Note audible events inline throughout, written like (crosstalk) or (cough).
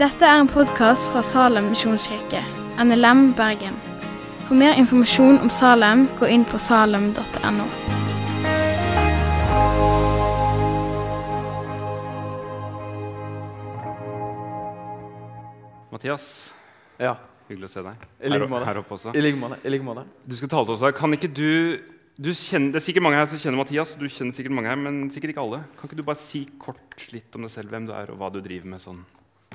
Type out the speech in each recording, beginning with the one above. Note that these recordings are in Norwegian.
Dette er en podkast fra Salem misjonskirke, NLM Bergen. For mer informasjon om Salem, gå inn på salem.no. Mathias, Ja, hyggelig å se deg. I like Her, måte. her oppe også. i like måte. I like måte. Du skal tale til oss her. Kan ikke du, du kjenner, Det er sikkert mange her som kjenner Mathias, du kjenner sikkert mange her, men sikkert ikke alle. Kan ikke du bare si kort litt om deg selv, hvem du er, og hva du driver med sånn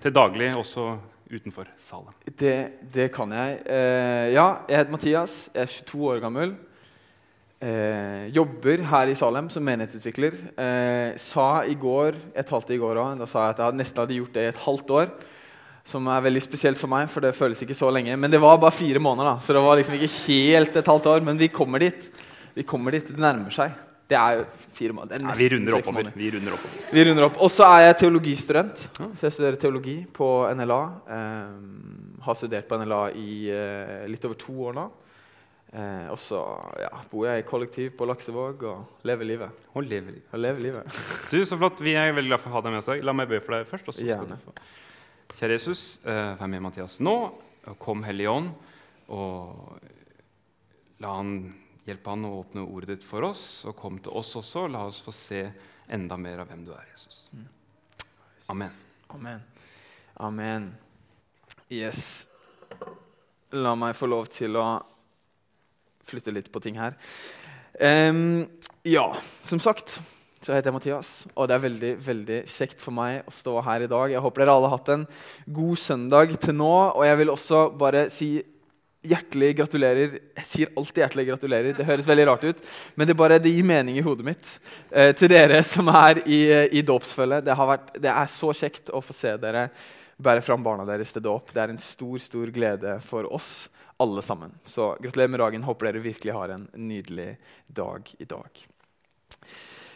til daglig, også utenfor salen? Det, det kan jeg. Eh, ja, jeg heter Mathias. Jeg er 22 år gammel. Eh, jobber her i Salem som menighetsutvikler. Eh, sa i går Jeg talte i går òg. Da sa jeg at jeg nesten hadde gjort det i et halvt år. Som er veldig spesielt for meg, for det føles ikke så lenge. Men det var bare fire måneder, da, så det var liksom ikke helt et halvt år. Men vi kommer dit. Vi kommer dit. Det nærmer seg. Det er jo fire måneder. Det er vi nesten runder seks oppover. måneder. Vi runder oppover. Vi runder opp. Og så er jeg teologistudent. Så jeg studerer teologi på NLA. Eh, har studert på NLA i eh, litt over to år nå. Eh, og så ja, bor jeg i kollektiv på Laksevåg og lever livet. Og lever livet. Og lever livet. (laughs) Du, så flott. Vi er veldig glad for å ha deg med oss. La meg be for deg først. Kjære Jesus, eh, vær med Mathias nå. Kom Hellige Ånd, og la han hjelpe han å åpne ordet ditt for oss. Og kom til oss også. La oss få se enda mer av hvem du er, Jesus. Amen. Amen. Amen. Yes. La meg få lov til å flytte litt på ting her. Um, ja, som sagt så heter jeg Mathias, og det er veldig veldig kjekt for meg å stå her i dag. Jeg håper dere alle har hatt en god søndag til nå, og jeg vil også bare si hjertelig gratulerer. Jeg sier alltid hjertelig gratulerer. Det høres veldig rart ut, men det, bare, det gir mening i hodet mitt. Eh, til dere som er i, i dåpsfølget. Det, det er så kjekt å få se dere bære fram barna deres til dåp. Det er en stor, stor glede for oss alle sammen. Så gratulerer med dagen. Håper dere virkelig har en nydelig dag i dag.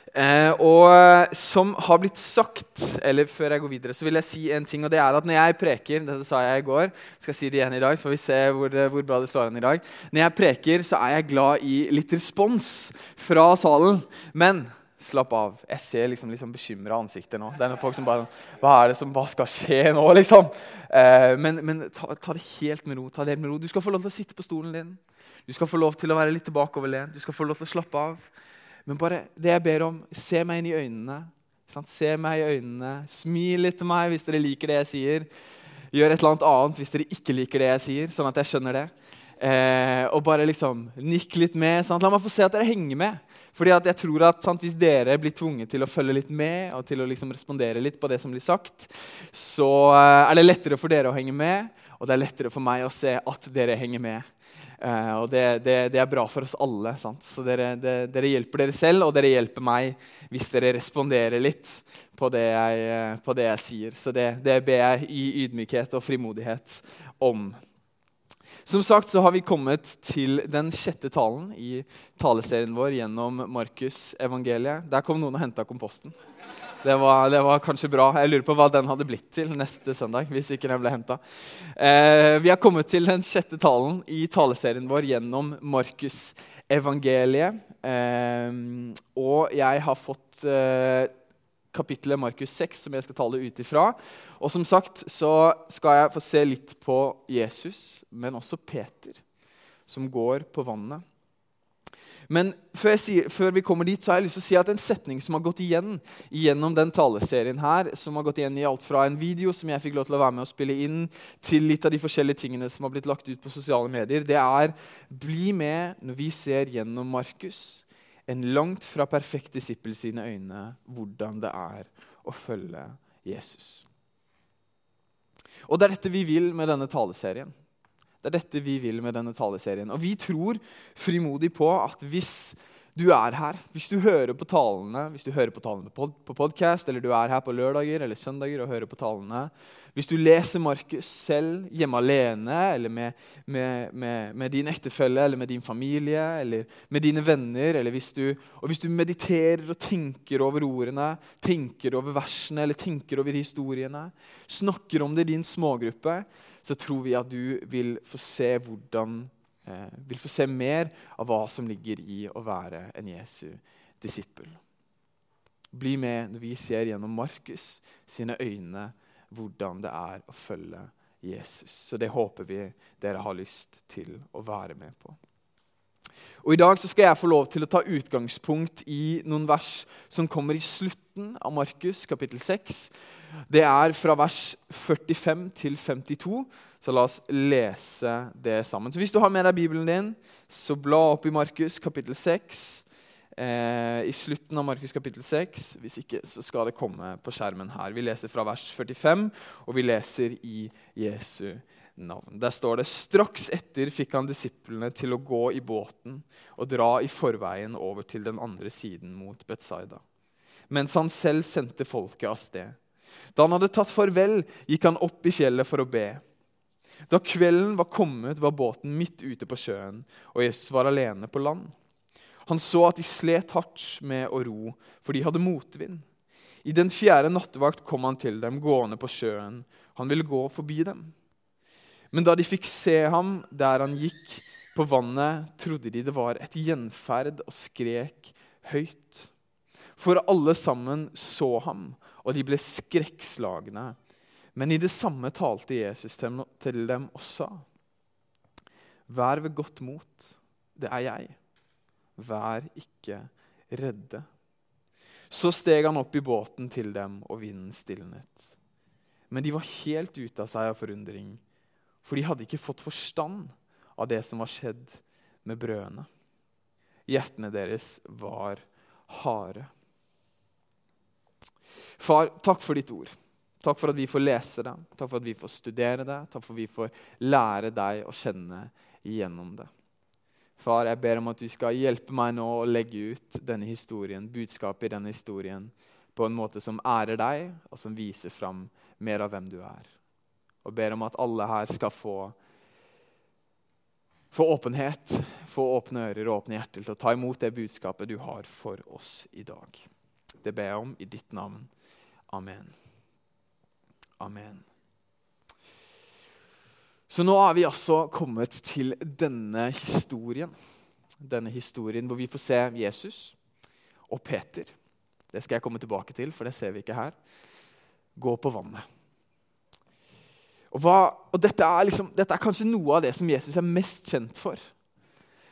Eh, og som har blitt sagt, eller før jeg går videre, så vil jeg si en ting. og det er at Når jeg preker dette sa jeg i går, skal jeg si det igjen i dag, så får vi se hvor, eh, hvor bra det slår an i dag. Når jeg preker, så er jeg glad i litt respons fra salen. Men slapp av. Jeg ser liksom, liksom bekymra ansikter nå. Det er noen folk som bare Hva er det som hva skal skje nå, liksom? Eh, men men ta, ta det helt med ro. ta det helt med ro. Du skal få lov til å sitte på stolen din. Du skal få lov til å være litt tilbakeoverlent. Du skal få lov til å slappe av. Men bare det jeg ber om, se meg inn i øynene. Sant? Se meg i øynene. Smil litt til meg hvis dere liker det jeg sier. Gjør et eller annet annet hvis dere ikke liker det jeg sier, sånn at jeg skjønner det. Eh, og bare liksom nikk litt med. Sant? La meg få se at dere henger med. Fordi at jeg tror at sant, Hvis dere blir tvunget til å følge litt med og til å liksom respondere litt på det som blir sagt, så eh, er det lettere for dere å henge med, og det er lettere for meg å se at dere henger med. Eh, og det, det, det er bra for oss alle. Sant? Så dere, det, dere hjelper dere selv, og dere hjelper meg hvis dere responderer litt på det jeg, eh, på jeg sier. Så det, ber jeg i ydmykhet og frimodighet om. Som sagt så har vi kommet til den sjette talen i taleserien vår gjennom Markus evangeliet. Der kom noen og henta komposten. Det var, det var kanskje bra. Jeg lurer på hva den hadde blitt til neste søndag. hvis ikke den ble hentet. Eh, vi har kommet til den sjette talen i taleserien vår gjennom Markus evangeliet. Eh, og jeg har fått eh, kapittelet Markus 6 som jeg skal tale ut ifra. Og som sagt så skal jeg få se litt på Jesus, men også Peter, som går på vannet. Men før, sier, før, vi kommer dit, så har jeg lyst til å si at en setning som har gått igjen gjennom den taleserien her, som har gått igjen i alt fra en video som jeg fikk lov til å være med og spille inn, til litt av de forskjellige tingene som har blitt lagt ut på sosiale medier, det er 'bli med når vi ser gjennom Markus', en langt fra perfekt disippel sine øyne, hvordan det er å følge Jesus. Og det er dette vi vil med denne taleserien. Det er dette vi vil med denne taleserien. Og vi tror frimodig på at hvis du er her, hvis du hører på talene, hvis du hører på talene på, på podkast, eller du er her på lørdager eller søndager og hører på talene, hvis du leser Markus selv hjemme alene, eller med, med, med, med din ektefelle eller med din familie, eller med dine venner, eller hvis du, og hvis du mediterer og tenker over ordene, tenker over versene eller tenker over historiene, snakker om det i din smågruppe, så tror vi at du vil få se hvordan eh, vil få se mer av hva som ligger i å være en Jesu disippel. Bli med når vi ser gjennom Markus sine øyne hvordan det er å følge Jesus. Så det håper vi dere har lyst til å være med på. Og I dag så skal jeg få lov til å ta utgangspunkt i noen vers som kommer i slutten av Markus kapittel 6. Det er fra vers 45 til 52, så la oss lese det sammen. Så Hvis du har med deg Bibelen din, så bla opp i Markus kapittel 6. Eh, I slutten av Markus kapittel 6. Hvis ikke, så skal det komme på skjermen her. Vi leser fra vers 45, og vi leser i Jesu navn. Der står det straks etter fikk han disiplene til å gå i båten og dra i forveien over til den andre siden mot Betzaida, mens han selv sendte folket av sted. Da han hadde tatt farvel, gikk han opp i fjellet for å be. Da kvelden var kommet, var båten midt ute på sjøen, og Jesus var alene på land. Han så at de slet hardt med å ro, for de hadde motvind. I den fjerde nattevakt kom han til dem gående på sjøen. Han ville gå forbi dem. Men da de fikk se ham der han gikk på vannet, trodde de det var et gjenferd, og skrek høyt. For alle sammen så ham, og de ble skrekkslagne. Men i det samme talte Jesus til dem og sa.: Vær ved godt mot, det er jeg. Vær ikke redde. Så steg han opp i båten til dem, og vinden stilnet. Men de var helt ute av seg av forundring for de hadde ikke fått forstand av det som var skjedd med brødene. Hjertene deres var harde. Far, takk for ditt ord. Takk for at vi får lese det, takk for at vi får studere det, takk for at vi får lære deg å kjenne igjennom det. Far, jeg ber om at du skal hjelpe meg nå å legge ut denne historien, budskapet i denne historien på en måte som ærer deg, og som viser fram mer av hvem du er og ber om at alle her skal få, få åpenhet, få åpne ører og åpne hjerter til å ta imot det budskapet du har for oss i dag. Det ber jeg om i ditt navn. Amen. Amen. Så nå er vi altså kommet til denne historien. Denne historien hvor vi får se Jesus og Peter. Det skal jeg komme tilbake til, for det ser vi ikke her. Gå på vannet. Og, hva, og dette, er liksom, dette, er kanskje noe av det som Jesus er mest kjent for.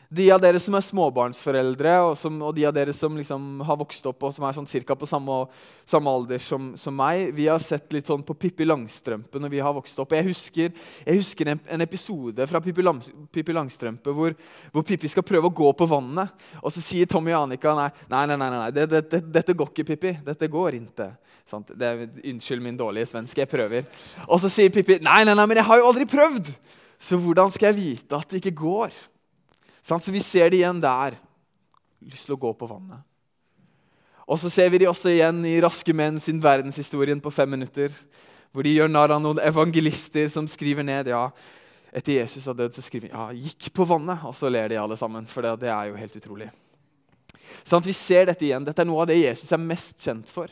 De av dere som er småbarnsforeldre, og, som, og de av dere som liksom har vokst opp og som er sånn cirka på samme, samme alder som, som, meg, vi har sett litt sånn på Pippi Langstrømpe når vi har vokst opp. Jeg husker, jeg husker en, en, episode fra Pippi, Lang, Pippi Langstrømpe hvor, hvor, Pippi skal prøve å gå på vannet. Og så sier Tommy og Annika nei, nei, nei, nei, nei det, det, det, dette går ikke, Pippi. Dette går ikke. Unnskyld min dårlige svenske, jeg prøver. Og så sier Pippi nei, nei, nei, men jeg har jo aldri prøvd! Så hvordan skal jeg vite at det ikke går? Så vi ser det igjen der. Lyst til å gå på vannet. Og så ser vi de også igjen i Raske menn sin verdenshistorien på fem minutter. Hvor de gjør narr av noen evangelister som skriver ned ja, etter Jesus har dødd, så skriver de ja, 'gikk på vannet'. Og så ler de alle sammen, for det, det er jo helt utrolig. Sånn Vi ser dette igjen. Dette er noe av det Jesus er mest kjent for.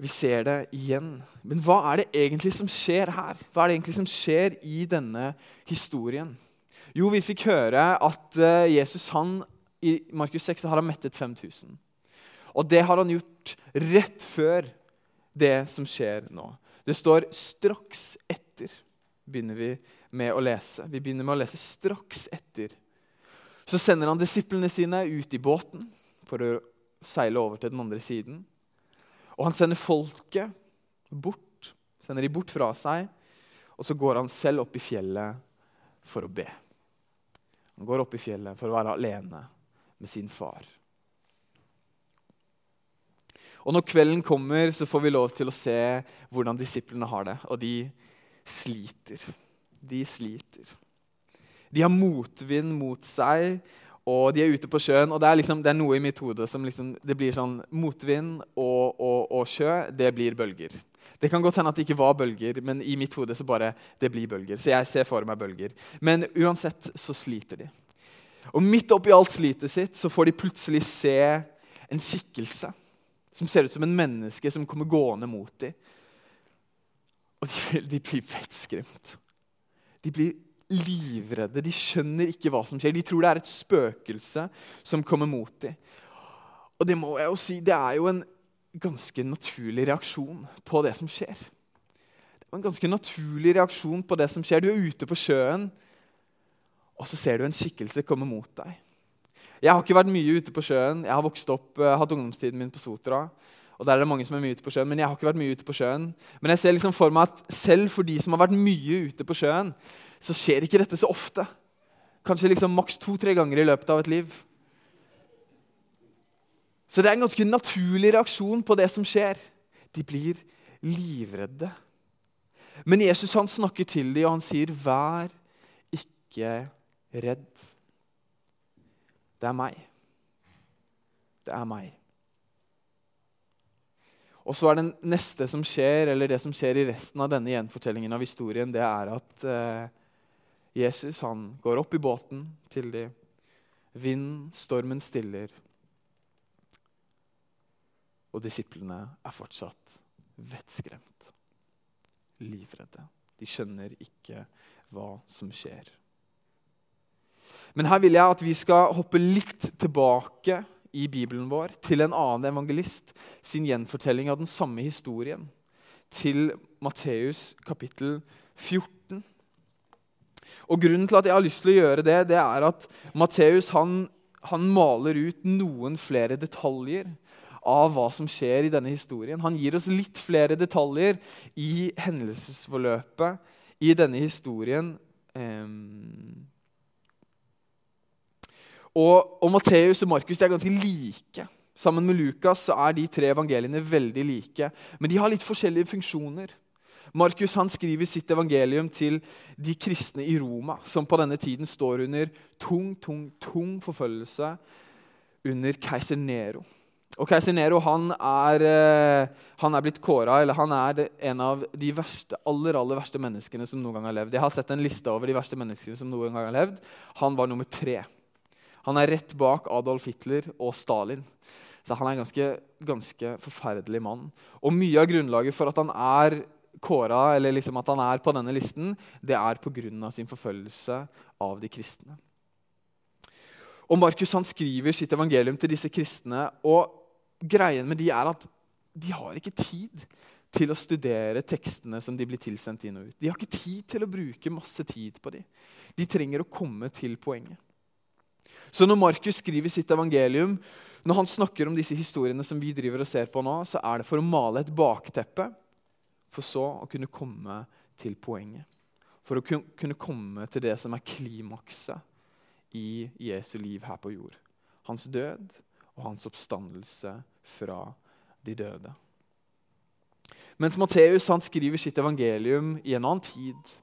Vi ser det igjen. Men hva er det egentlig som skjer her? Hva er det egentlig som skjer i denne historien? Jo, vi fikk høre at eh, Jesus han, i Markus 6 har han mettet 5000. Og det har han gjort rett før det som skjer nå. Det står 'straks etter', begynner vi med å lese. Vi begynner med å lese straks etter. Så sender han disiplene sine ut i båten for å seile over til den andre siden. Og han sender folket bort, sender de bort fra seg. Og så går han selv opp i fjellet for å be. Han går opp i fjellet for å være alene med sin far. Og Når kvelden kommer, så får vi lov til å se hvordan disiplene har det. Og de sliter. De sliter. De har motvind mot seg, og de er ute på sjøen. Og det er, liksom, det er noe i mitt hode som liksom, det blir sånn Motvind og, og, og sjø, det blir bølger. Det kan godt hende at det ikke var bølger, men i mitt hode så bare det blir bølger. Så jeg ser for meg bølger. Men uansett så sliter de. Og midt oppi alt slitet sitt så får de plutselig se en skikkelse som ser ut som en menneske som kommer gående mot dem. Og de, de blir vettskremt. De blir livredde. De skjønner ikke hva som skjer. De tror det er et spøkelse som kommer mot dem. Og det må jeg jo si, det er jo en ganske naturlig reaksjon på det som skjer. Det var en ganske naturlig reaksjon på det som skjer. Du er ute på sjøen, og så ser du en skikkelse komme mot deg. Jeg har ikke vært mye ute på sjøen. Jeg har vokst opp, uh, hatt ungdomstiden min på Sotra. Og der er det mange som er mye ute på sjøen, Men jeg har ikke vært mye ute på sjøen. Men jeg ser liksom for meg at selv for de som har vært mye ute på sjøen, så skjer ikke dette så ofte. Kanskje liksom maks to-tre ganger i løpet av et liv. Så det er en ganske naturlig reaksjon på det som skjer. De blir livredde. Men Jesus han snakker til dem, og han sier, 'Vær ikke redd'. Det er meg. Det er meg. Og så er det neste som skjer, eller det som skjer i resten av denne gjenfortellingen av historien, det er at eh, Jesus han går opp i båten til dem. Vind, stormen stiller. Og disiplene er fortsatt vettskremt. Livredde. De skjønner ikke hva som skjer. Men her vil jeg at vi skal hoppe litt tilbake i Bibelen vår til en annen evangelist sin gjenfortelling av den samme historien. Til Matteus kapittel 14. Og Grunnen til at jeg har lyst til å gjøre det, det er at Matteus han, han maler ut noen flere detaljer av hva som skjer i denne historien. Han gir oss litt flere detaljer i hendelsesforløpet i denne historien. Um, og, og Matteus og Markus er ganske like. Sammen med Lukas er de tre evangeliene veldig like, men de har litt forskjellige funksjoner. Markus han skriver sitt evangelium til de kristne i Roma, som på denne tiden står under tung, tung, tung forfølgelse under keiser Nero. Og Keiser Nero han er, eh, han er blitt kåra eller han er en av de verste, aller aller verste menneskene som noen gang har levd. Jeg har sett en liste over de verste menneskene som noen gang har levd. Han var nummer tre. Han er rett bak Adolf Hitler og Stalin. Så han er en ganske, ganske forferdelig mann. Og mye av grunnlaget for at han er kåra, eller liksom at han er på denne listen, det er pga. sin forfølgelse av de kristne. Og Markus han skriver sitt evangelium til disse kristne. og greien med de er at de har ikke tid til å studere tekstene som de blir tilsendt inn og ut. De har ikke tid til å bruke masse tid på dem. De trenger å komme til poenget. Så når Markus skriver sitt evangelium, når han snakker om disse historiene som vi driver og ser på nå, så er det for å male et bakteppe, for så å kunne komme til poenget. For å kunne komme til det som er klimakset i Jesu liv her på jord. Hans død og hans oppstandelse fra de døde. Mens Matteus skriver sitt evangelium i en annen tid,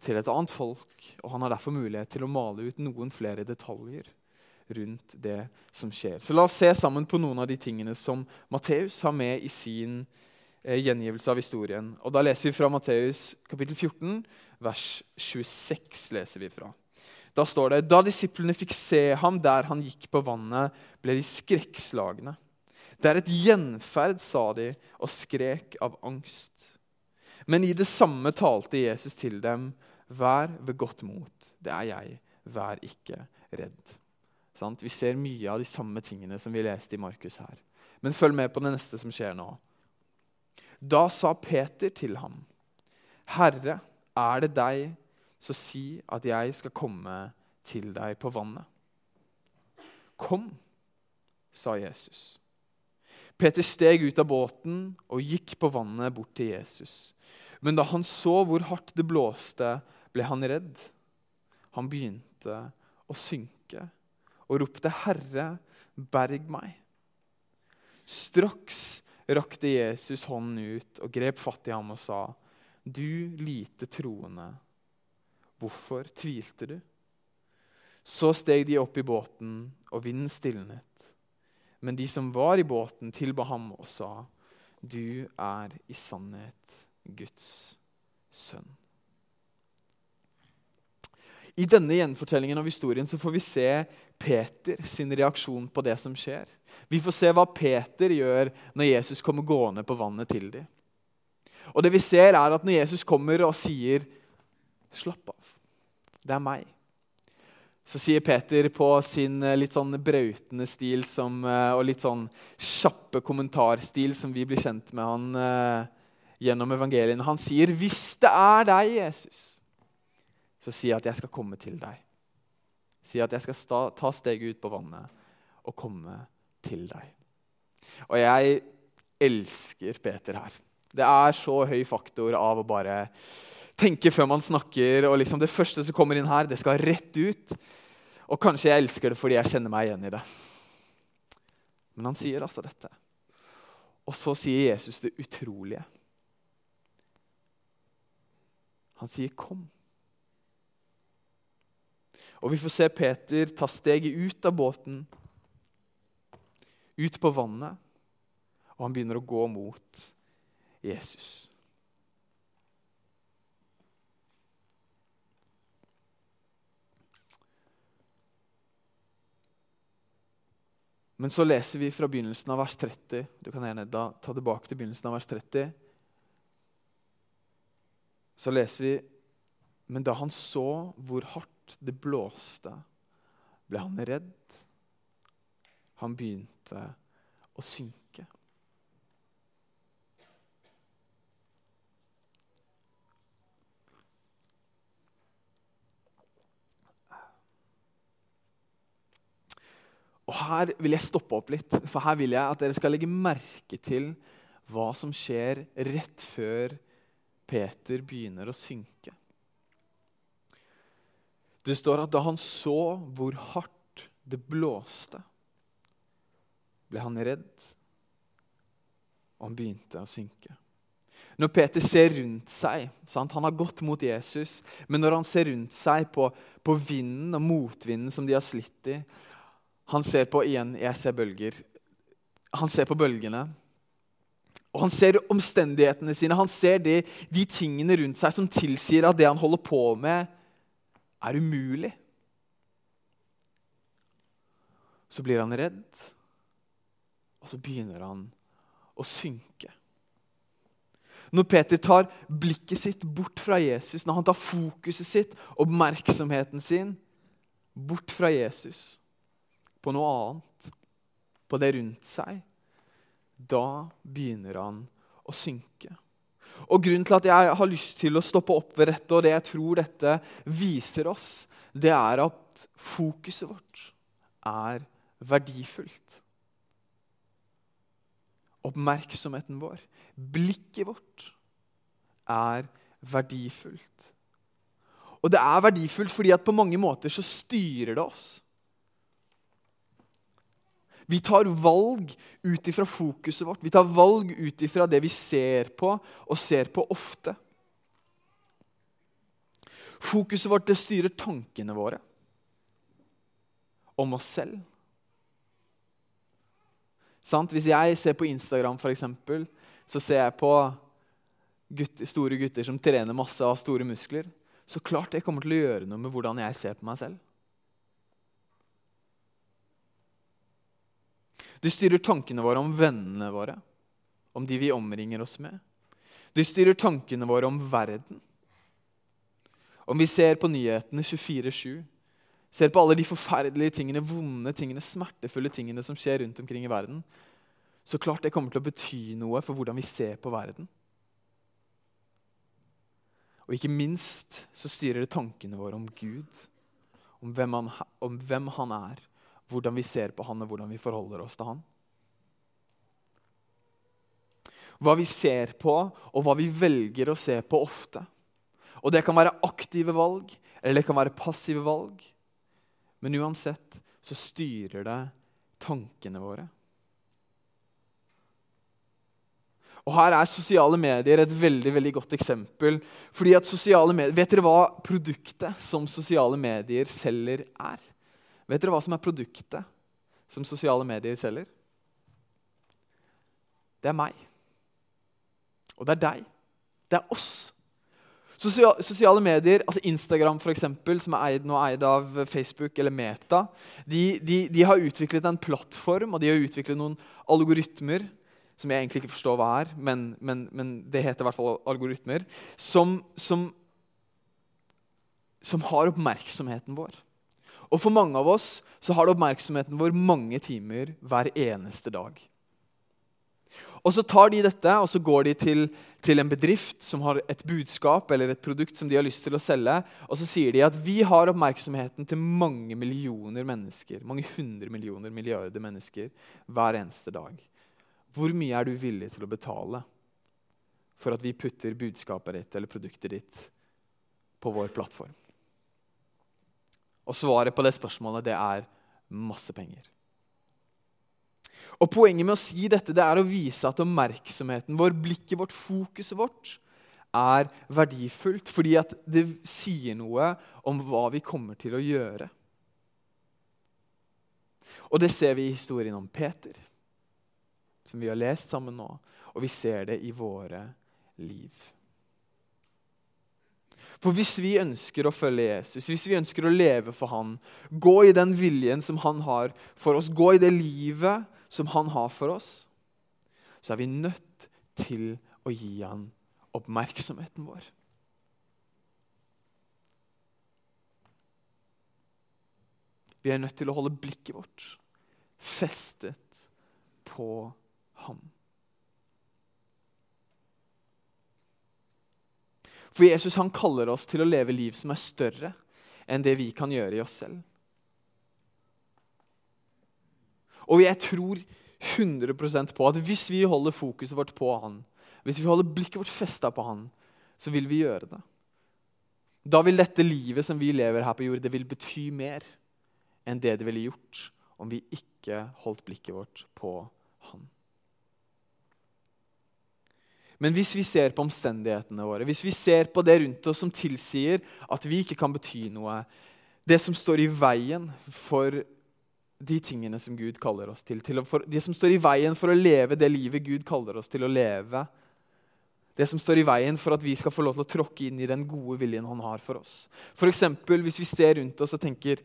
til et annet folk, og han har derfor mulighet til å male ut noen flere detaljer rundt det som skjer. Så La oss se sammen på noen av de tingene som Matteus har med i sin eh, gjengivelse av historien. Og Da leser vi fra Matteus kapittel 14, vers 26. leser vi fra. Da står det da disiplene fikk se ham der han gikk på vannet, ble de skrekkslagne. Det er et gjenferd, sa de, og skrek av angst. Men i det samme talte Jesus til dem. Vær ved godt mot. Det er jeg. Vær ikke redd. Sant? Vi ser mye av de samme tingene som vi leste i Markus her. Men følg med på det neste som skjer nå. Da sa Peter til ham, Herre, er det deg så si at jeg skal komme til deg på vannet. Kom, sa Jesus. Peter steg ut av båten og gikk på vannet bort til Jesus. Men da han så hvor hardt det blåste, ble han redd. Han begynte å synke og ropte, 'Herre, berg meg.' Straks rakte Jesus hånden ut og grep fatt i ham og sa, 'Du lite troende.' Hvorfor tvilte du? Så steg de opp i båten, og vinden stilnet. Men de som var i båten, tilba ham og sa, Du er i sannhet Guds sønn. I denne gjenfortellingen av historien så får vi se Peter sin reaksjon på det som skjer. Vi får se hva Peter gjør når Jesus kommer gående på vannet til dem. Og det vi ser er at Når Jesus kommer og sier 'slapp av', det er meg. så sier Peter på sin eh, litt sånn brautende stil som, eh, og litt sånn kjappe kommentarstil som vi blir kjent med han eh, gjennom evangeliene. Han sier, 'Hvis det er deg, Jesus, så jeg at jeg skal komme til deg.' Sier at jeg skal ta steget ut på vannet og komme til deg. Og jeg elsker Peter her. Det er så høy faktor av å bare tenke før man snakker. og liksom Det første som kommer inn her, det skal rett ut. Og kanskje jeg elsker det fordi jeg kjenner meg igjen i det. Men han sier altså dette. Og så sier Jesus det utrolige. Han sier 'kom'. Og vi får se Peter ta steget ut av båten, ut på vannet, og han begynner å gå mot Jesus. Men så leser vi fra begynnelsen av vers 30. Du kan gjerne da ta tilbake til begynnelsen av vers 30. Så leser vi Men da han så hvor hardt det blåste, ble han redd. Han begynte å synke. Og Her vil jeg stoppe opp litt, for her vil jeg at dere skal legge merke til hva som skjer rett før Peter begynner å synke. Det står at da han så hvor hardt det blåste, ble han redd, og han begynte å synke. Når Peter ser rundt seg sant? Han har gått mot Jesus, men når han ser rundt seg på, på vinden og motvinden som de har slitt i, han ser på igjen, jeg ser bølger. Han ser på bølgene. Og han ser omstendighetene sine. Han ser de, de tingene rundt seg som tilsier at det han holder på med, er umulig. Så blir han redd, og så begynner han å synke. Når Peter tar blikket sitt bort fra Jesus, når han tar fokuset sitt, oppmerksomheten sin, bort fra Jesus, på noe annet, på det rundt seg, da begynner han å synke. Og Grunnen til at jeg har lyst til å stoppe opp ved dette, og det jeg tror dette viser oss, det er at fokuset vårt er verdifullt. Oppmerksomheten vår, blikket vårt, er verdifullt. Og det er verdifullt fordi at på mange måter så styrer det oss. Vi tar valg ut ifra fokuset vårt. Vi tar valg ut ifra det vi ser på, og ser på ofte. Fokuset vårt det styrer tankene våre om oss selv. Sant? Hvis jeg ser på Instagram, eksempel, så ser jeg på gutter, store gutter som trener masse av store muskler. Så klart det kommer til å gjøre noe med hvordan jeg ser på meg selv. Det styrer tankene våre om vennene våre, om de vi omringer oss med. Du styrer tankene våre om verden. Om vi ser på nyhetene 24-7, ser på alle de forferdelige tingene, vonde tingene, smertefulle tingene som skjer rundt omkring i verden, så klart det kommer til å bety noe for hvordan vi ser på verden. Og ikke minst så styrer det tankene våre om Gud, om hvem han, om hvem han er, hvordan vi ser på han, og hvordan vi forholder oss til han. Hva vi ser på, og hva vi velger å se på ofte. Og Det kan være aktive valg, eller det kan være passive valg. Men uansett så styrer det tankene våre. Og Her er sosiale medier et veldig veldig godt eksempel. Fordi at sosiale medier, Vet dere hva produktet som sosiale medier selger, er? Vet dere hva som er produktet som sosiale medier selger? Det er meg. Og det er deg. Det er oss. Sosiale medier, altså Instagram for eksempel, som er eid, nå eid av Facebook eller Meta, de, de, de, har utviklet en plattform og de har utviklet noen algoritmer som jeg egentlig ikke forstår hva er, men, men, men det heter i hvert fall algoritmer, som, som, som har oppmerksomheten vår. Og for mange av oss så har det oppmerksomheten vår mange timer hver eneste dag. Og Så tar de dette og så går de til, til, en bedrift som har et budskap eller et produkt som de har lyst til å selge. Og så sier de at vi har oppmerksomheten til mange millioner mennesker, mange hundre millioner, milliarder mennesker hver eneste dag. Hvor mye er du villig til å betale for at vi putter budskapet ditt eller produktet ditt på vår plattform? Og svaret på det spørsmålet det er masse penger. Og Poenget med å si dette det er å vise at oppmerksomheten vår, blikket vårt, fokuset vårt, er verdifullt. Fordi at det sier noe om hva vi kommer til å gjøre. Og det ser vi i historien om Peter, som vi har lest sammen nå. Og vi ser det i våre liv. For hvis vi ønsker å følge Jesus, hvis vi ønsker å leve for han, gå i den viljen som han har for oss, gå i det livet som han har for oss, så er vi nødt til å gi han oppmerksomheten vår. Vi er nødt til å holde blikket vårt festet på ham. For Jesus han kaller oss til å leve liv som er større enn det vi kan gjøre i oss selv. Og jeg tror 100% på at hvis vi holder fokuset vårt på han, hvis vi holder blikket vårt festa på han, så vil vi gjøre det. Da vil dette livet som vi lever her på jord, det vil bety mer enn det det ville gjort om vi ikke holdt blikket vårt på han. Men hvis vi ser på omstendighetene våre, hvis vi ser på det rundt oss som tilsier at vi ikke kan bety noe, det som står i veien for de tingene som Gud kaller oss til. til for, det som står i veien for å leve det livet Gud kaller oss til å leve. Det som står i veien for at vi skal få lov til å tråkke inn i den gode viljen han har for oss. F.eks. hvis vi ser rundt oss og tenker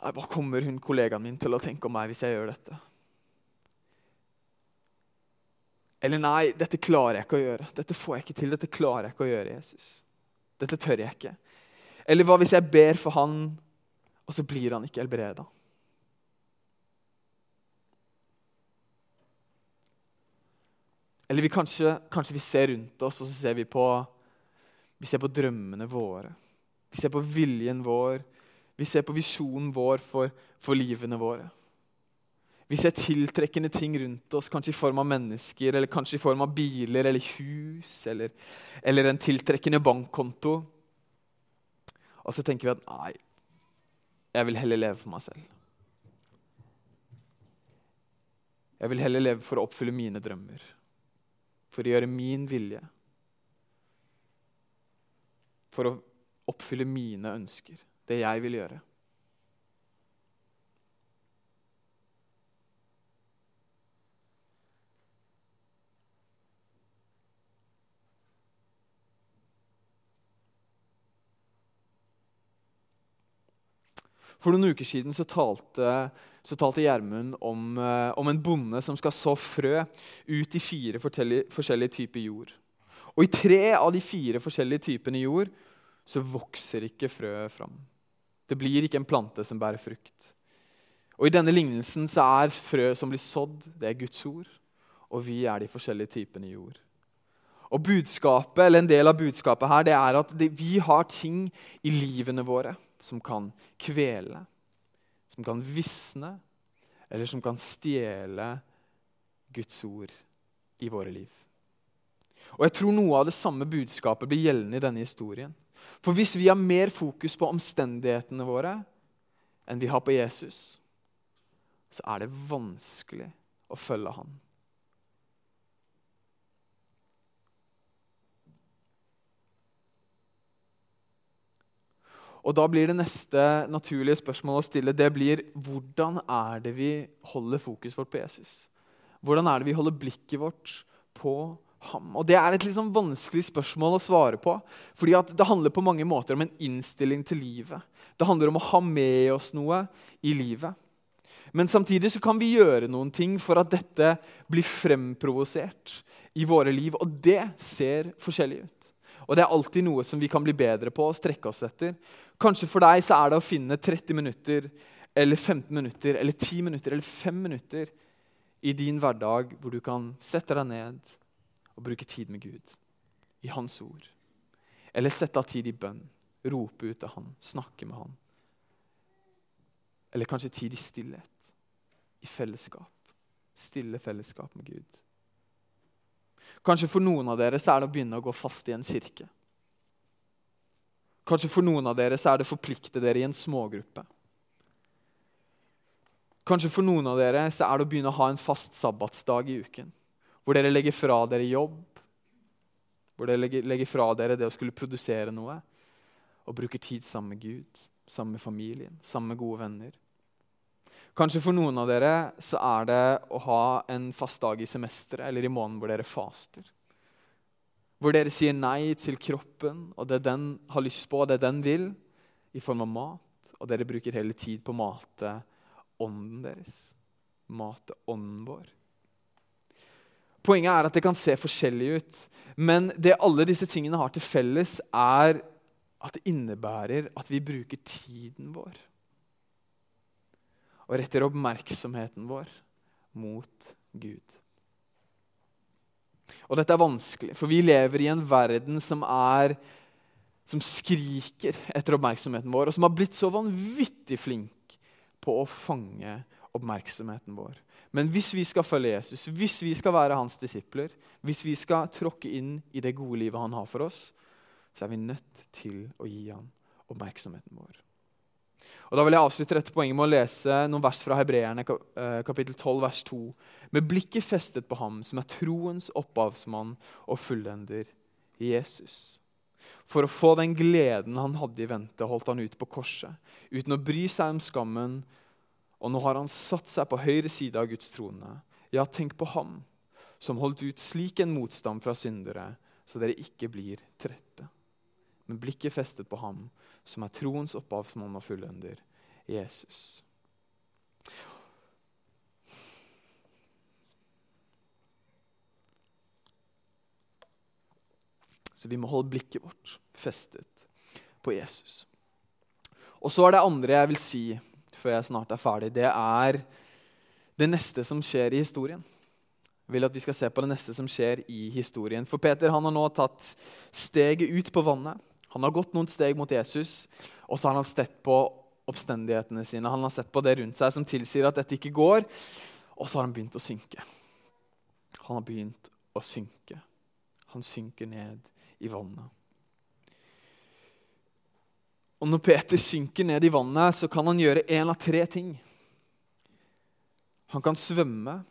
Hva kommer hun kollegaen min til å tenke om meg hvis jeg gjør dette? Eller nei, dette klarer jeg ikke å gjøre. Dette får jeg ikke til. Dette klarer jeg ikke å gjøre, Jesus. Dette tør jeg ikke. Eller hva hvis jeg ber for han, og så blir han ikke helbreda? Eller vi kanskje, kanskje, vi ser rundt oss, og så ser vi på, vi ser på drømmene våre. Vi ser på viljen vår. Vi ser på visjonen vår for, for livene våre. Vi ser tiltrekkende ting rundt oss, kanskje i form av mennesker, eller kanskje i form av biler eller hus, eller, eller en tiltrekkende bankkonto. Og så tenker vi at nei, jeg vil heller leve for meg selv. Jeg vil heller leve for å oppfylle mine drømmer for å gjøre min vilje. For å oppfylle mine ønsker, det jeg vil gjøre. For noen uker siden så talte, så talte Gjermund om, eh, om, en bonde som skal så frø ut i fire forskjellige typer jord. Og i tre av de fire forskjellige typene jord så vokser ikke frøet fram. Det blir ikke en plante som bærer frukt. Og I denne lignelsen så er frø som blir sådd, det er Guds ord. Og vi er de forskjellige typene jord. Og budskapet, eller En del av budskapet her det er at vi har ting i livene våre som kan kvele, som kan visne, eller som kan stjele Guds ord i våre liv. Og jeg tror Noe av det samme budskapet blir gjeldende i denne historien. For hvis vi har mer fokus på omstendighetene våre enn vi har på Jesus, så er det vanskelig å følge han. Og Da blir det neste naturlige spørsmål å stille det blir hvordan er det vi holder fokus vårt på Jesus? Hvordan er det vi holder blikket vårt på ham? Og Det er et liksom vanskelig spørsmål å svare på. fordi Det handler på mange måter om en innstilling til livet. Det handler om å ha med oss noe i livet. Men samtidig så kan vi gjøre noen ting for at dette blir fremprovosert i våre liv. Og det ser forskjellig ut. Og det er alltid noe som vi kan bli bedre på og strekke oss etter. Kanskje for deg så er det å finne 30 minutter eller 15 minutter eller 10 minutter eller 5 minutter i din hverdag hvor du kan sette deg ned og bruke tid med Gud, i Hans ord. Eller sette av tid i bønn, rope ut til Han, snakke med Han. Eller kanskje tid i stillhet, i fellesskap. Stille fellesskap med Gud. Kanskje for noen av dere så er det å begynne å gå fast i en kirke. Kanskje for noen av dere så er det forplikte dere i en smågruppe. Kanskje for noen av dere så er det å begynne å ha en fast sabbatsdag i uken. Hvor dere legger fra dere jobb, hvor dere legger, legger fra dere det å skulle produsere noe, og bruker tid sammen med Gud, sammen med familien, sammen med gode venner. Kanskje for noen av dere så er det å ha en fast dag i semesteret eller i måneden hvor dere faster. Hvor dere sier nei til kroppen og det den har lyst på, og det den vil, i form av mat. Og dere bruker hele tid på å mate ånden deres. Mate ånden vår. Poenget er at det kan se forskjellig ut, men det alle disse tingene har til felles, er at det innebærer at vi bruker tiden vår og retter oppmerksomheten vår mot Gud. Og dette er vanskelig, for vi lever i en verden som, er, som skriker etter oppmerksomheten vår, og som har blitt så vanvittig flink på å fange oppmerksomheten vår. Men hvis vi skal følge Jesus, hvis vi skal være hans disipler, hvis vi skal tråkke inn i det gode livet han har for oss, så er vi nødt til å gi ham oppmerksomheten vår. Og da vil jeg avslutte dette poenget med å lese noen vers fra Hebreerne, eh, kapittel 12, vers 2. Med blikket festet på ham som er troens opphavsmann og fullender, Jesus. For å få den gleden han hadde i vente, holdt han ut på korset, uten å bry seg om skammen. Og nå har han satt seg på høyre side av Guds trone. Ja, tenk på ham, som holdt ut slik en motstand fra syndere, så dere ikke blir trette med blikket festet på ham som er troens opphavsmann og fullender, Jesus. Så vi må holde blikket vårt festet på Jesus. Og så er det andre jeg vil si før jeg snart er ferdig, det er det neste som skjer i historien. Jeg vil at vi skal se på det neste som skjer i historien. For Peter han har nå tatt steget ut på vannet. Han har gått noen steg mot Jesus, og så har han sett på oppstendighetene sine. Han har sett på det rundt seg som tilsier at dette ikke går, og så har han begynt å synke. Han har begynt å synke. Han synker ned i vannet. Og Når Peter synker ned i vannet, så kan han gjøre én av tre ting. Han kan svømme,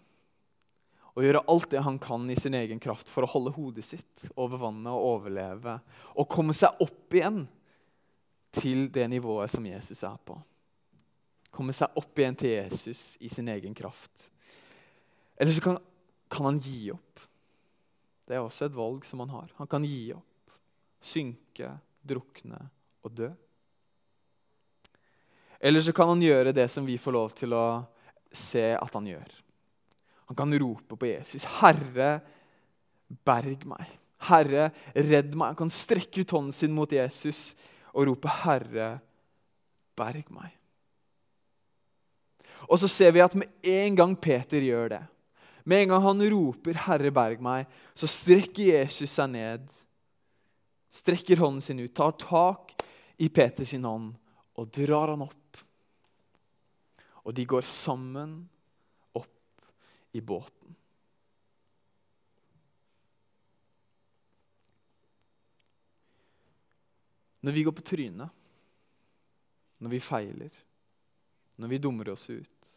og gjøre alt det han kan i sin egen kraft for å holde hodet sitt over vannet og overleve. Og komme seg opp igjen til det nivået som Jesus er på. Komme seg opp igjen til Jesus i sin egen kraft. Eller så kan, kan han gi opp. Det er også et valg som han har. Han kan gi opp, synke, drukne og dø. Eller så kan han gjøre det som vi får lov til å se at han gjør. Han kan rope på Jesus. 'Herre, berg meg.' 'Herre, redd meg.' Han kan strekke ut hånden sin mot Jesus og rope, 'Herre, berg meg'. Og så ser vi at med en gang Peter gjør det, med en gang han roper 'Herre, berg meg', så strekker Jesus seg ned, strekker hånden sin ut, tar tak i Peters hånd og drar han opp. Og de går sammen i båten. Når vi går på trynet, når vi feiler, når vi dummer oss ut,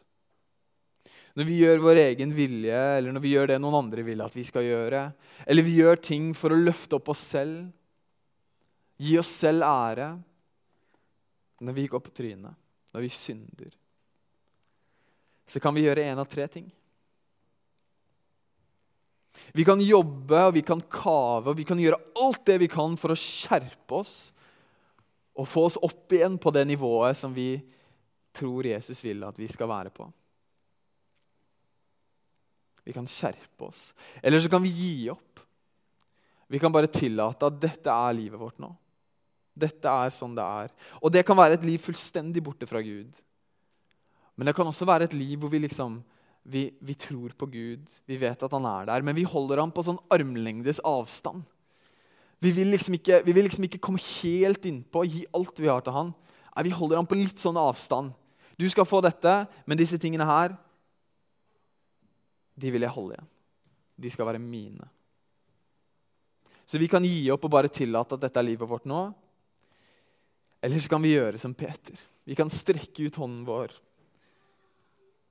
når vi gjør vår egen vilje, eller når vi gjør det noen andre vil at vi skal gjøre, eller vi gjør ting for å løfte opp oss selv, gi oss selv ære Når vi går på trynet, når vi synder, så kan vi gjøre én av tre ting. Vi kan jobbe, og vi kan kave og vi kan gjøre alt det vi kan for å skjerpe oss og få oss opp igjen på det nivået som vi tror Jesus vil at vi skal være på. Vi kan skjerpe oss. Eller så kan vi gi opp. Vi kan bare tillate at dette er livet vårt nå. Dette er sånn det er. Og det kan være et liv fullstendig borte fra Gud. Men det kan også være et liv hvor vi liksom vi, vi, tror på Gud, vi vet at han er der, men vi holder ham på sånn armlengdes avstand. Vi vil liksom ikke, vi vil liksom ikke komme helt innpå og gi alt vi har til han. Nei, Vi holder ham på litt sånn avstand. Du skal få dette, men disse tingene her, de vil jeg holde igjen. De skal være mine. Så vi kan gi opp og bare tillate at dette er livet vårt nå. Eller så kan vi gjøre som Peter. Vi kan strekke ut hånden vår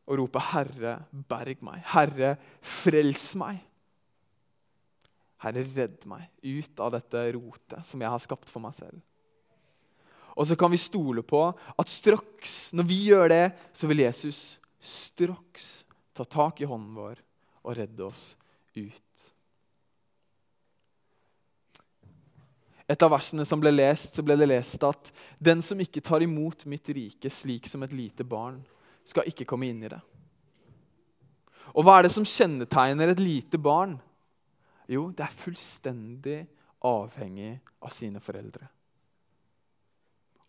og rope 'Herre, berg meg'. 'Herre, frels meg'. Herre, redd meg ut av dette rotet som jeg har skapt for meg selv. Og så kan vi stole på at straks, når vi gjør det, så vil Jesus straks ta tak i hånden vår og redde oss ut. Et av versene som ble lest, så ble det lest at den som ikke tar imot mitt rike slik som et lite barn, skal ikke komme inn i det. Og hva er det som kjennetegner et lite barn? Jo, det er fullstendig avhengig av sine foreldre.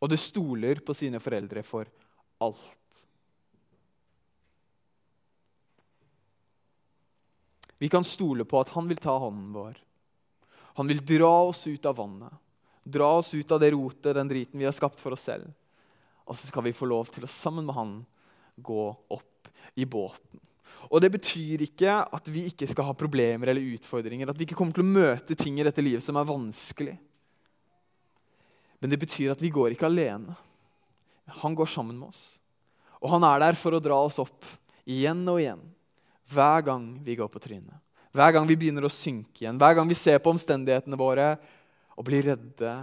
Og det stoler på sine foreldre for alt. Vi kan stole på at han vil ta hånden vår. Han vil dra oss ut av vannet. Dra oss ut av det rotet, den driten vi har skapt for oss selv. Og så skal vi få lov til å sammen med han gå opp i båten. Og Det betyr ikke at vi ikke skal ha problemer eller utfordringer, at vi ikke kommer til å møte ting i dette livet som er vanskelig. Men det betyr at vi går ikke alene. Han går sammen med oss. Og han er der for å dra oss opp igjen og igjen, hver gang vi går på trynet. Hver gang vi begynner å synke igjen, hver gang vi ser på omstendighetene våre og blir redde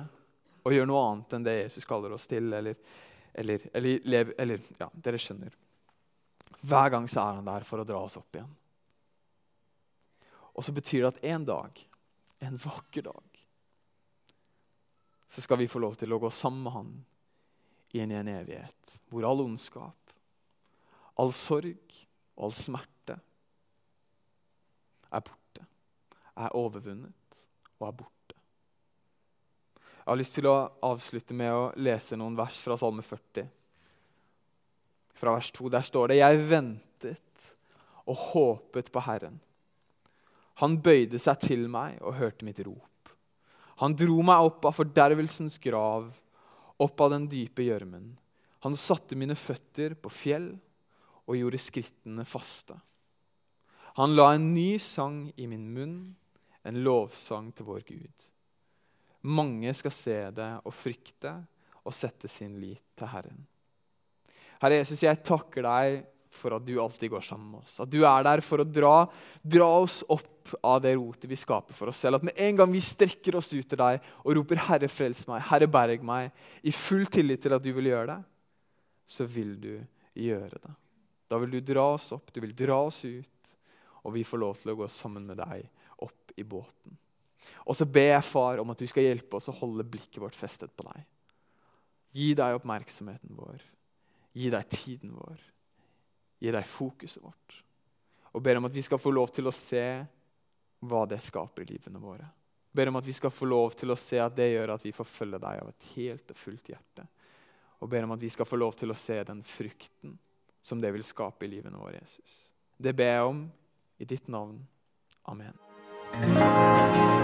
og gjør noe annet enn det Jesus kaller oss til, eller, eller, eller, eller ja, dere skjønner. Hver gang så er han der for å dra oss opp igjen. Og så betyr det at en dag, en vakker dag, så skal vi få lov til å gå sammen med han inn i en evighet hvor all ondskap, all sorg og all smerte er borte, er overvunnet og er borte. Jeg har lyst til å avslutte med å lese noen vers fra Salme 40 fra vers 2. Der står det Jeg ventet og håpet på Herren. Han bøyde seg til meg og hørte mitt rop. Han dro meg opp av fordervelsens grav, opp av den dype gjørmen. Han satte mine føtter på fjell og gjorde skrittene faste. Han la en ny sang i min munn, en lovsang til vår Gud. Mange skal se det og frykte og sette sin lit til Herren. Herre Jesus, jeg takker deg for at du alltid går sammen med oss. At du er der for å dra, dra oss opp av det rotet vi skaper for oss selv. At med en gang vi strekker oss ut til deg og roper 'Herre, frels meg', 'Herre, berg meg', i full tillit til at du vil gjøre det, så vil du gjøre det. Da vil du dra oss opp, du vil dra oss ut, og vi får lov til å gå sammen med deg opp i båten. Og så ber jeg, far, om at du skal hjelpe oss å holde blikket vårt festet på deg. Gi deg oppmerksomheten vår. Gi deg tiden vår. Gi deg fokuset vårt. Og ber om at vi skal få lov til å se hva det skaper i livene våre. Ber om at vi skal få lov til å se at det gjør at vi får følge deg av et helt og fullt hjerte. Og ber om at vi skal få lov til å se den frykten som det vil skape i livene våre, Jesus. Det ber jeg om i ditt navn. Amen.